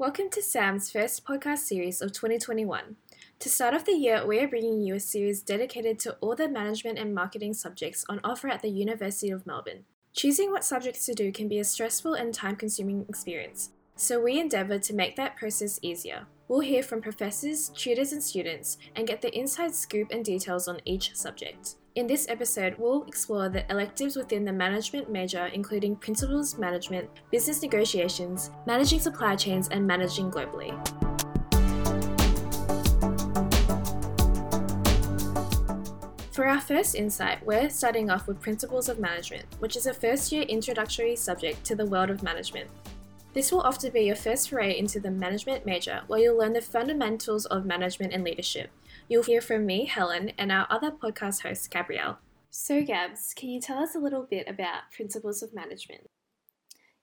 Welcome to SAM's first podcast series of 2021. To start off the year, we are bringing you a series dedicated to all the management and marketing subjects on offer at the University of Melbourne. Choosing what subjects to do can be a stressful and time consuming experience, so we endeavour to make that process easier. We'll hear from professors, tutors, and students and get the inside scoop and details on each subject. In this episode, we'll explore the electives within the management major, including principles management, business negotiations, managing supply chains, and managing globally. For our first insight, we're starting off with Principles of Management, which is a first year introductory subject to the world of management. This will often be your first foray into the management major, where you'll learn the fundamentals of management and leadership, You'll hear from me, Helen, and our other podcast host, Gabrielle. So, Gabs, can you tell us a little bit about principles of management?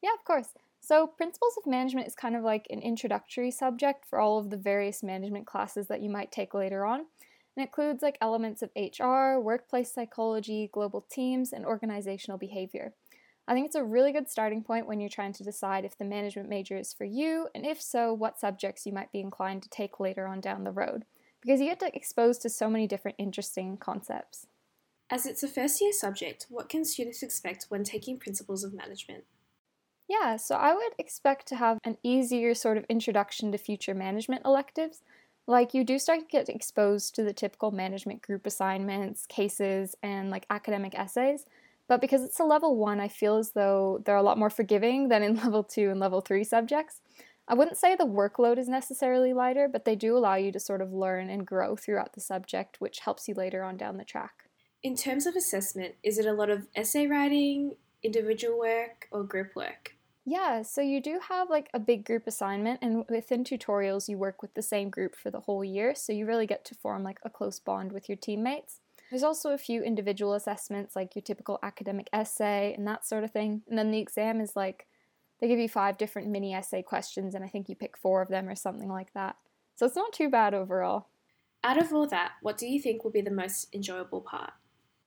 Yeah, of course. So, principles of management is kind of like an introductory subject for all of the various management classes that you might take later on. And it includes like elements of HR, workplace psychology, global teams, and organizational behavior. I think it's a really good starting point when you're trying to decide if the management major is for you, and if so, what subjects you might be inclined to take later on down the road because you get to exposed to so many different interesting concepts. As it's a first year subject, what can students expect when taking principles of management? Yeah, so I would expect to have an easier sort of introduction to future management electives. Like, you do start to get exposed to the typical management group assignments, cases, and like academic essays. But because it's a level one, I feel as though they're a lot more forgiving than in level two and level three subjects. I wouldn't say the workload is necessarily lighter, but they do allow you to sort of learn and grow throughout the subject, which helps you later on down the track. In terms of assessment, is it a lot of essay writing, individual work, or group work? Yeah, so you do have like a big group assignment, and within tutorials, you work with the same group for the whole year, so you really get to form like a close bond with your teammates. There's also a few individual assessments, like your typical academic essay and that sort of thing, and then the exam is like they give you five different mini essay questions, and I think you pick four of them or something like that. So it's not too bad overall. Out of all that, what do you think will be the most enjoyable part?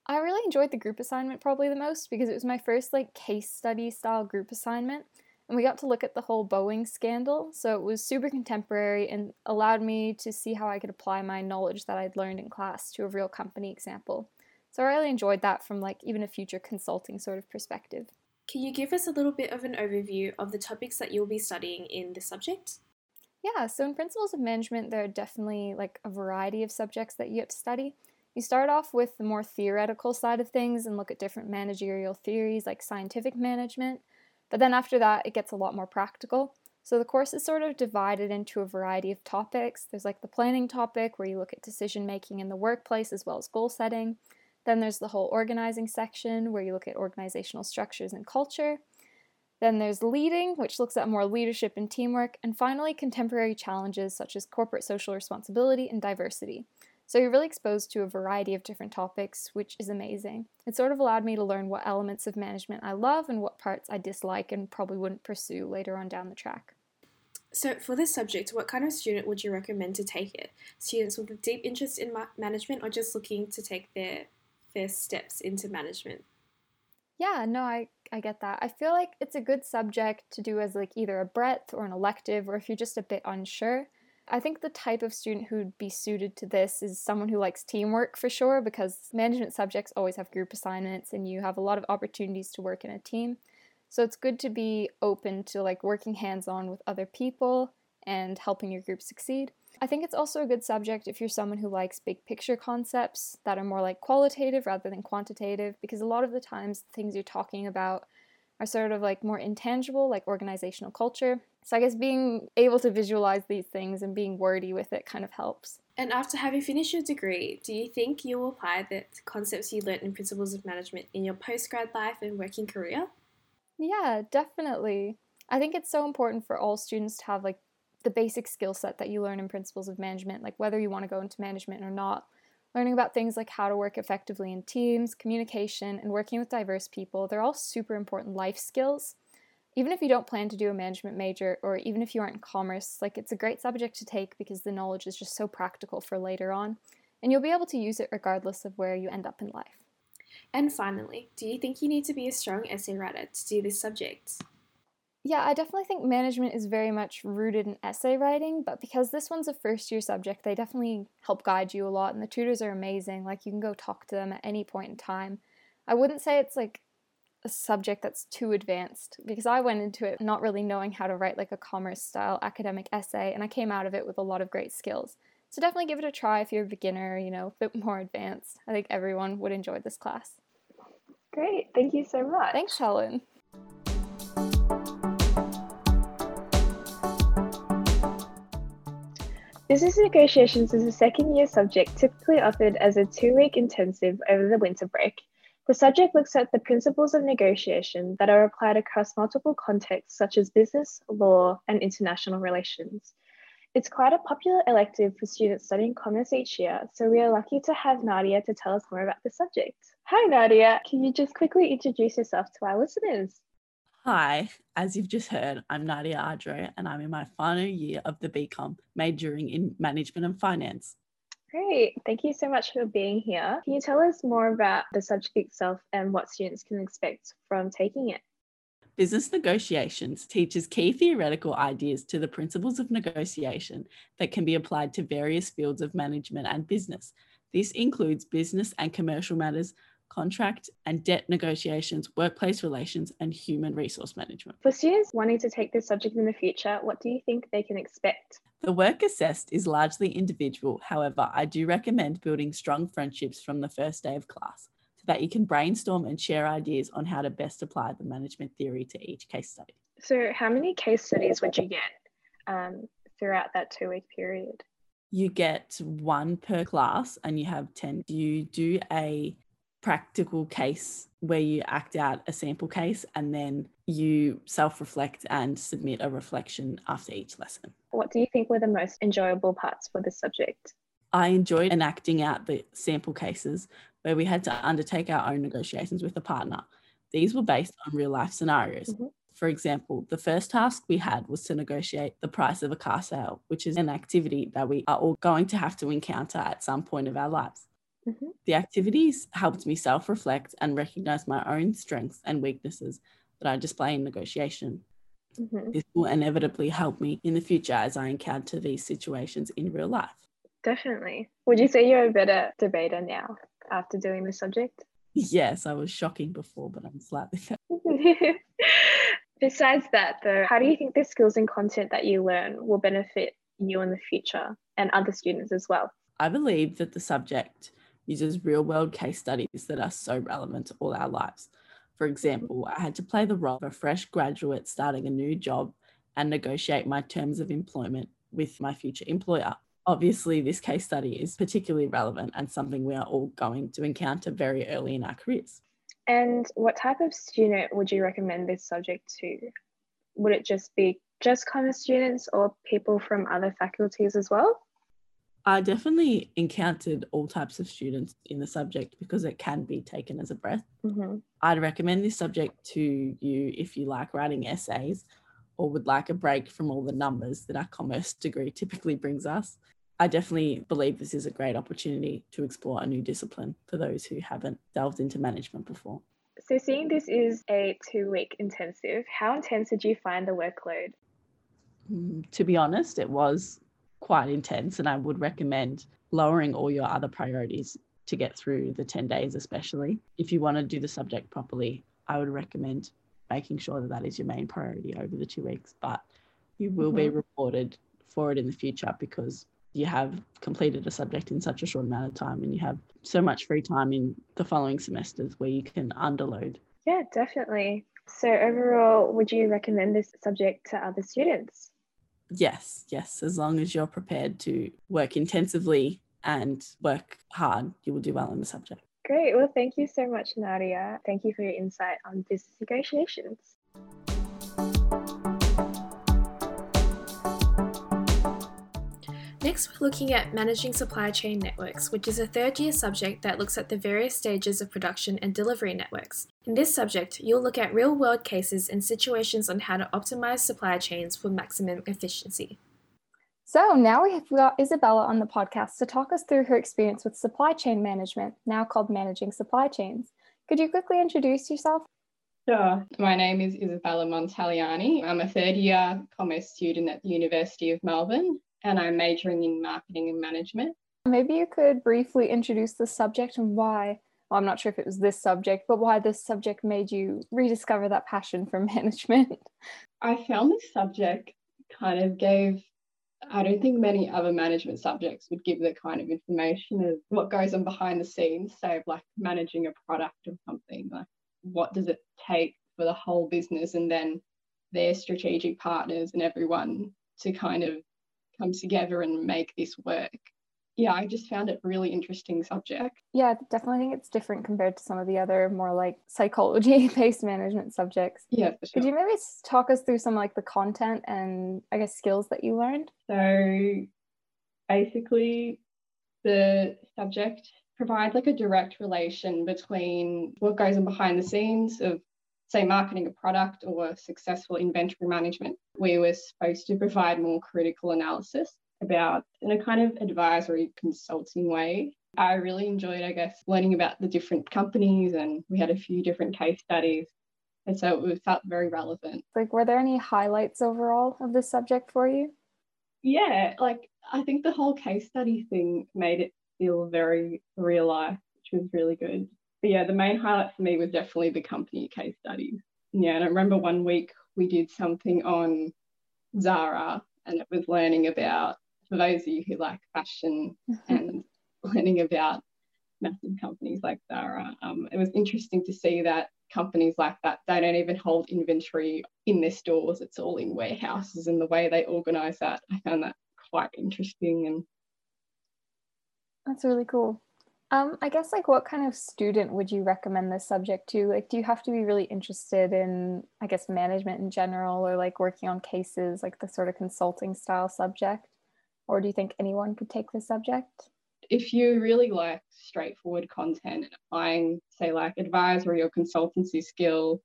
I really enjoyed the group assignment probably the most because it was my first like case study style group assignment and we got to look at the whole Boeing scandal. So it was super contemporary and allowed me to see how I could apply my knowledge that I'd learned in class to a real company example. So I really enjoyed that from like even a future consulting sort of perspective. Can you give us a little bit of an overview of the topics that you'll be studying in this subject? Yeah, so in Principles of Management, there are definitely like a variety of subjects that you get to study. You start off with the more theoretical side of things and look at different managerial theories like scientific management, but then after that, it gets a lot more practical. So the course is sort of divided into a variety of topics. There's like the planning topic where you look at decision making in the workplace as well as goal setting. Then there's the whole organizing section where you look at organizational structures and culture. Then there's leading, which looks at more leadership and teamwork. And finally, contemporary challenges such as corporate social responsibility and diversity. So you're really exposed to a variety of different topics, which is amazing. It sort of allowed me to learn what elements of management I love and what parts I dislike and probably wouldn't pursue later on down the track. So, for this subject, what kind of student would you recommend to take it? Students with a deep interest in ma- management or just looking to take their first steps into management. Yeah, no, I, I get that. I feel like it's a good subject to do as like either a breadth or an elective, or if you're just a bit unsure. I think the type of student who'd be suited to this is someone who likes teamwork for sure, because management subjects always have group assignments and you have a lot of opportunities to work in a team. So it's good to be open to like working hands on with other people and helping your group succeed. I think it's also a good subject if you're someone who likes big picture concepts that are more like qualitative rather than quantitative, because a lot of the times the things you're talking about are sort of like more intangible, like organizational culture. So I guess being able to visualize these things and being wordy with it kind of helps. And after having finished your degree, do you think you will apply the concepts you learned in Principles of Management in your postgrad life and working career? Yeah, definitely. I think it's so important for all students to have like the basic skill set that you learn in principles of management, like whether you want to go into management or not. Learning about things like how to work effectively in teams, communication, and working with diverse people, they're all super important life skills. Even if you don't plan to do a management major, or even if you aren't in commerce, like it's a great subject to take because the knowledge is just so practical for later on, and you'll be able to use it regardless of where you end up in life. And finally, do you think you need to be a strong essay writer to do this subject? Yeah, I definitely think management is very much rooted in essay writing, but because this one's a first year subject, they definitely help guide you a lot, and the tutors are amazing. Like, you can go talk to them at any point in time. I wouldn't say it's like a subject that's too advanced because I went into it not really knowing how to write like a commerce style academic essay, and I came out of it with a lot of great skills. So definitely give it a try if you're a beginner, you know, a bit more advanced. I think everyone would enjoy this class. Great. Thank you so much. Thanks, Helen. Business negotiations is a second year subject typically offered as a two week intensive over the winter break. The subject looks at the principles of negotiation that are applied across multiple contexts such as business, law, and international relations. It's quite a popular elective for students studying commerce each year, so we are lucky to have Nadia to tell us more about the subject. Hi, Nadia. Can you just quickly introduce yourself to our listeners? Hi, as you've just heard, I'm Nadia Adro and I'm in my final year of the BCom, majoring in management and finance. Great. Thank you so much for being here. Can you tell us more about the subject itself and what students can expect from taking it? Business negotiations teaches key theoretical ideas to the principles of negotiation that can be applied to various fields of management and business. This includes business and commercial matters, contract and debt negotiations, workplace relations, and human resource management. For students wanting to take this subject in the future, what do you think they can expect? The work assessed is largely individual. However, I do recommend building strong friendships from the first day of class so that you can brainstorm and share ideas on how to best apply the management theory to each case study. So, how many case studies would you get um, throughout that two week period? You get one per class and you have 10. You do a practical case where you act out a sample case and then you self reflect and submit a reflection after each lesson. What do you think were the most enjoyable parts for this subject? I enjoyed enacting out the sample cases where we had to undertake our own negotiations with a partner. These were based on real life scenarios. Mm-hmm. For example, the first task we had was to negotiate the price of a car sale, which is an activity that we are all going to have to encounter at some point of our lives. Mm-hmm. The activities helped me self reflect and recognize my own strengths and weaknesses that I display in negotiation. Mm-hmm. This will inevitably help me in the future as I encounter these situations in real life. Definitely. Would you say you're a better debater now after doing the subject? Yes, I was shocking before, but I'm slightly better. Besides that, though, how do you think the skills and content that you learn will benefit you in the future and other students as well? I believe that the subject uses real world case studies that are so relevant to all our lives. For example, I had to play the role of a fresh graduate starting a new job and negotiate my terms of employment with my future employer. Obviously, this case study is particularly relevant and something we are all going to encounter very early in our careers. And what type of student would you recommend this subject to? Would it just be just of students or people from other faculties as well? I definitely encountered all types of students in the subject because it can be taken as a breadth. Mm-hmm. I'd recommend this subject to you if you like writing essays or would like a break from all the numbers that our commerce degree typically brings us. I definitely believe this is a great opportunity to explore a new discipline for those who haven't delved into management before. So, seeing this is a two week intensive, how intense did you find the workload? Mm, to be honest, it was quite intense, and I would recommend lowering all your other priorities to get through the 10 days, especially. If you want to do the subject properly, I would recommend making sure that that is your main priority over the two weeks. But you will mm-hmm. be rewarded for it in the future because you have completed a subject in such a short amount of time and you have so much free time in the following semesters where you can underload. Yeah, definitely. So, overall, would you recommend this subject to other students? Yes, yes. As long as you're prepared to work intensively and work hard, you will do well in the subject. Great. Well, thank you so much, Nadia. Thank you for your insight on business negotiations. Next, we're looking at managing supply chain networks, which is a third year subject that looks at the various stages of production and delivery networks. In this subject, you'll look at real world cases and situations on how to optimize supply chains for maximum efficiency. So now we have got Isabella on the podcast to talk us through her experience with supply chain management, now called managing supply chains. Could you quickly introduce yourself? Sure. My name is Isabella Montagliani. I'm a third year commerce student at the University of Melbourne and I'm majoring in marketing and management. Maybe you could briefly introduce the subject and why. Well, I'm not sure if it was this subject, but why this subject made you rediscover that passion for management. I found this subject kind of gave I don't think many other management subjects would give the kind of information of what goes on behind the scenes, say of like managing a product or something. Like what does it take for the whole business and then their strategic partners and everyone to kind of come together and make this work yeah, I just found it really interesting subject. Yeah, definitely think it's different compared to some of the other more like psychology based management subjects. Yeah, for sure. Could you maybe talk us through some like the content and I guess skills that you learned? So basically the subject provides like a direct relation between what goes on behind the scenes of say marketing a product or successful inventory management. We were supposed to provide more critical analysis about in a kind of advisory consulting way. I really enjoyed, I guess, learning about the different companies and we had a few different case studies. And so it felt very relevant. Like, were there any highlights overall of this subject for you? Yeah, like I think the whole case study thing made it feel very real life, which was really good. But yeah, the main highlight for me was definitely the company case studies. Yeah, and I remember one week we did something on Zara and it was learning about for those of you who like fashion and learning about massive companies like Zara, um, it was interesting to see that companies like that they don't even hold inventory in their stores it's all in warehouses and the way they organize that i found that quite interesting and that's really cool um, I guess like what kind of student would you recommend this subject to? Like, do you have to be really interested in, I guess, management in general, or like working on cases, like the sort of consulting style subject? Or do you think anyone could take this subject? If you really like straightforward content and applying, say, like advisory or consultancy skill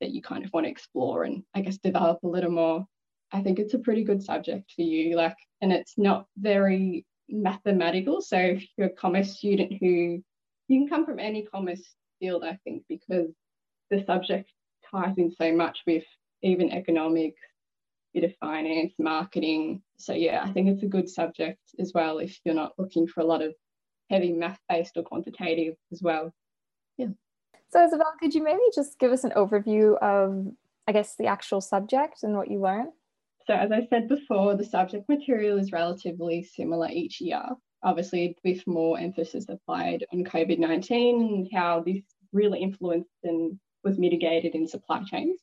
that you kind of want to explore and I guess develop a little more, I think it's a pretty good subject for you. Like, and it's not very mathematical. So if you're a commerce student who you can come from any commerce field, I think, because the subject ties in so much with even economics, bit of finance, marketing. So yeah, I think it's a good subject as well if you're not looking for a lot of heavy math based or quantitative as well. Yeah. So Isabel, could you maybe just give us an overview of I guess the actual subject and what you learn? So as I said before, the subject material is relatively similar each year, obviously with more emphasis applied on COVID-19 and how this really influenced and was mitigated in supply chains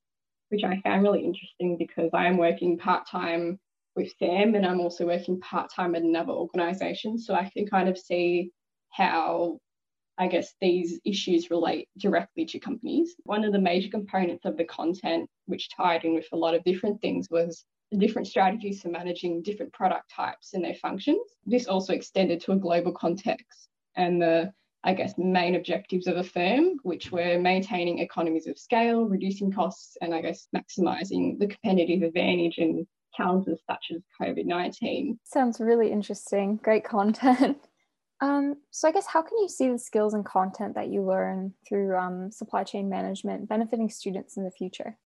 which I found really interesting because I am working part time with SAM and I'm also working part time at another organisation. So I can kind of see how I guess these issues relate directly to companies. One of the major components of the content, which tied in with a lot of different things, was different strategies for managing different product types and their functions. This also extended to a global context and the I guess, main objectives of a firm, which were maintaining economies of scale, reducing costs, and I guess maximising the competitive advantage in challenges such as COVID 19. Sounds really interesting. Great content. Um, so, I guess, how can you see the skills and content that you learn through um, supply chain management benefiting students in the future?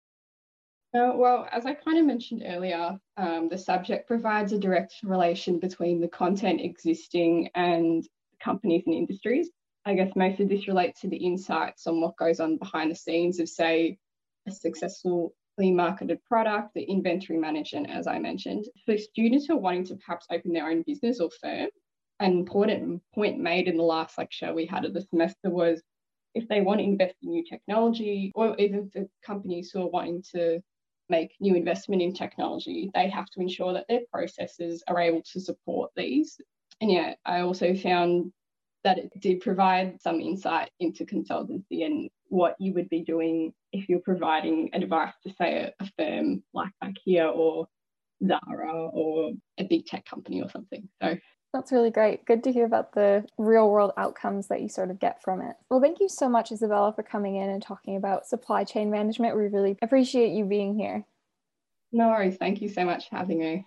Uh, well, as I kind of mentioned earlier, um, the subject provides a direct relation between the content existing and companies and industries. I guess most of this relates to the insights on what goes on behind the scenes of, say, a successfully marketed product, the inventory management, as I mentioned. For students who are wanting to perhaps open their own business or firm, an important point made in the last lecture we had of the semester was if they want to invest in new technology, or even for companies who are wanting to make new investment in technology, they have to ensure that their processes are able to support these. And yeah, I also found that it did provide some insight into consultancy and what you would be doing if you're providing advice to, say, a, firm like IKEA or Zara or a big tech company or something. So that's really great. Good to hear about the real world outcomes that you sort of get from it. Well, thank you so much, Isabella, for coming in and talking about supply chain management. We really appreciate you being here. No worries. Thank you so much for having me.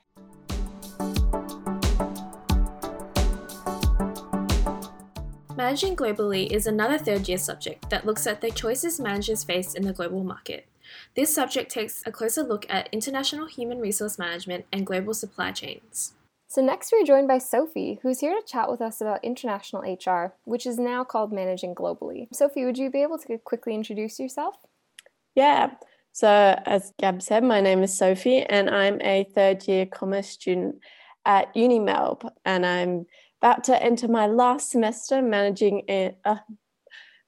Managing Globally is another third year subject that looks at the choices managers face in the global market. This subject takes a closer look at international human resource management and global supply chains. So, next we're joined by Sophie, who's here to chat with us about international HR, which is now called Managing Globally. Sophie, would you be able to quickly introduce yourself? Yeah. So, as Gab said, my name is Sophie, and I'm a third year commerce student at UniMelb, and I'm about to enter my last semester managing in, uh,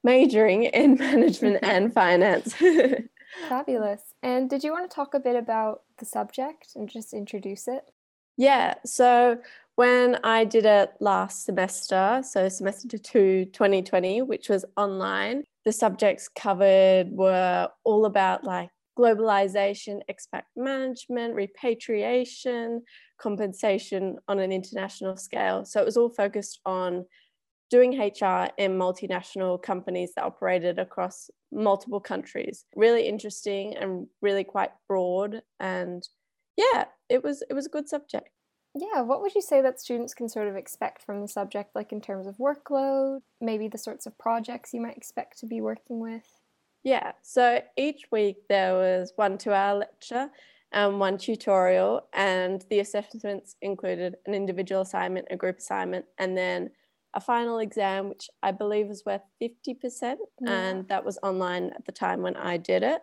majoring in management and finance. Fabulous. And did you want to talk a bit about the subject and just introduce it? Yeah, so when I did it last semester, so semester two, 2020, which was online, the subjects covered were all about like globalization, expat management, repatriation, compensation on an international scale. So it was all focused on doing HR in multinational companies that operated across multiple countries. Really interesting and really quite broad and yeah, it was it was a good subject. Yeah, what would you say that students can sort of expect from the subject, like in terms of workload, maybe the sorts of projects you might expect to be working with? Yeah, so each week there was one two hour lecture and one tutorial, and the assessments included an individual assignment, a group assignment, and then a final exam, which I believe was worth 50%, yeah. and that was online at the time when I did it.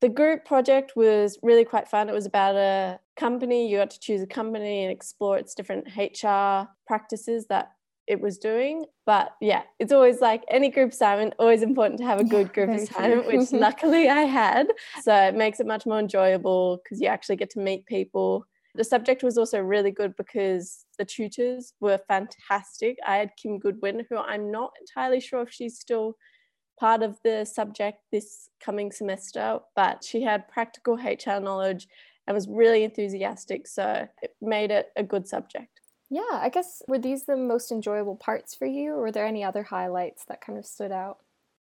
The group project was really quite fun. It was about a company. You got to choose a company and explore its different HR practices that it was doing. But yeah, it's always like any group assignment, always important to have a good group assignment, which luckily I had. So it makes it much more enjoyable because you actually get to meet people. The subject was also really good because the tutors were fantastic. I had Kim Goodwin, who I'm not entirely sure if she's still part of the subject this coming semester, but she had practical HR knowledge and was really enthusiastic. So it made it a good subject. Yeah, I guess were these the most enjoyable parts for you, or were there any other highlights that kind of stood out?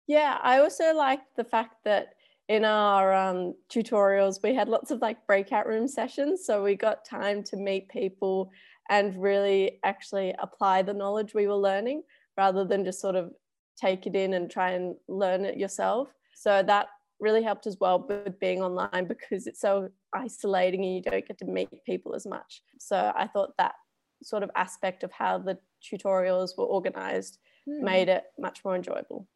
Yeah, I also liked the fact that in our um, tutorials we had lots of like breakout room sessions, so we got time to meet people and really actually apply the knowledge we were learning rather than just sort of take it in and try and learn it yourself. So that really helped as well with being online because it's so isolating and you don't get to meet people as much. So I thought that sort of aspect of how the tutorials were organized mm. made it much more enjoyable.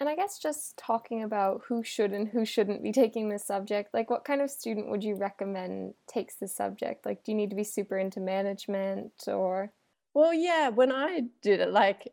And I guess just talking about who should and who shouldn't be taking this subject, like what kind of student would you recommend takes this subject? Like, do you need to be super into management or? Well, yeah, when I did it, like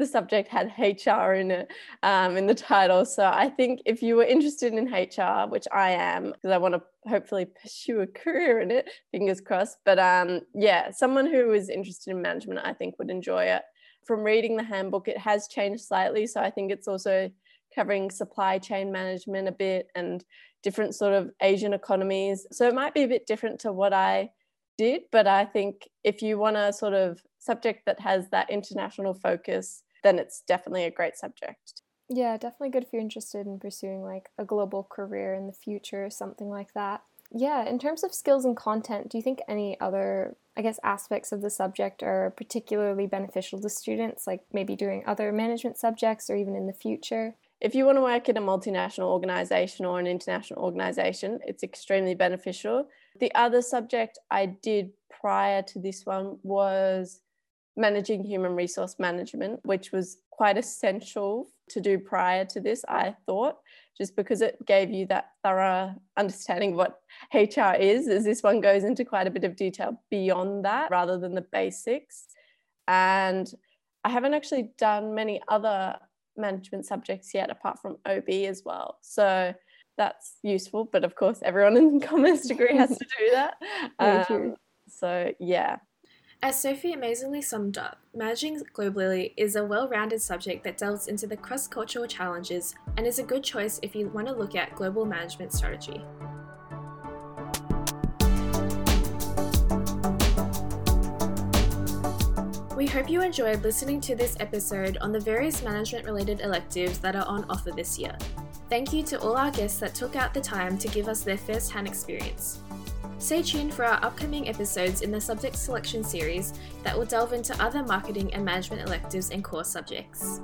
the subject had HR in it um, in the title. So I think if you were interested in HR, which I am, because I want to hopefully pursue a career in it, fingers crossed. But um, yeah, someone who is interested in management, I think would enjoy it. From reading the handbook, it has changed slightly. So I think it's also covering supply chain management a bit and different sort of Asian economies. So it might be a bit different to what I did, but I think if you want a sort of subject that has that international focus, then it's definitely a great subject. Yeah, definitely good if you're interested in pursuing like a global career in the future or something like that. Yeah, in terms of skills and content, do you think any other, I guess, aspects of the subject are particularly beneficial to students, like maybe doing other management subjects or even in the future? If you want to work in a multinational organization or an international organization, it's extremely beneficial. The other subject I did prior to this one was managing human resource management, which was quite essential to do prior to this, I thought, just because it gave you that thorough understanding of what HR is, as this one goes into quite a bit of detail beyond that rather than the basics. And I haven't actually done many other management subjects yet apart from OB as well. So that's useful. But of course, everyone in commerce degree has to do that. Um, so yeah, as Sophie amazingly summed up, managing globally is a well rounded subject that delves into the cross cultural challenges and is a good choice if you want to look at global management strategy. We hope you enjoyed listening to this episode on the various management related electives that are on offer this year. Thank you to all our guests that took out the time to give us their first hand experience. Stay tuned for our upcoming episodes in the subject selection series that will delve into other marketing and management electives and core subjects.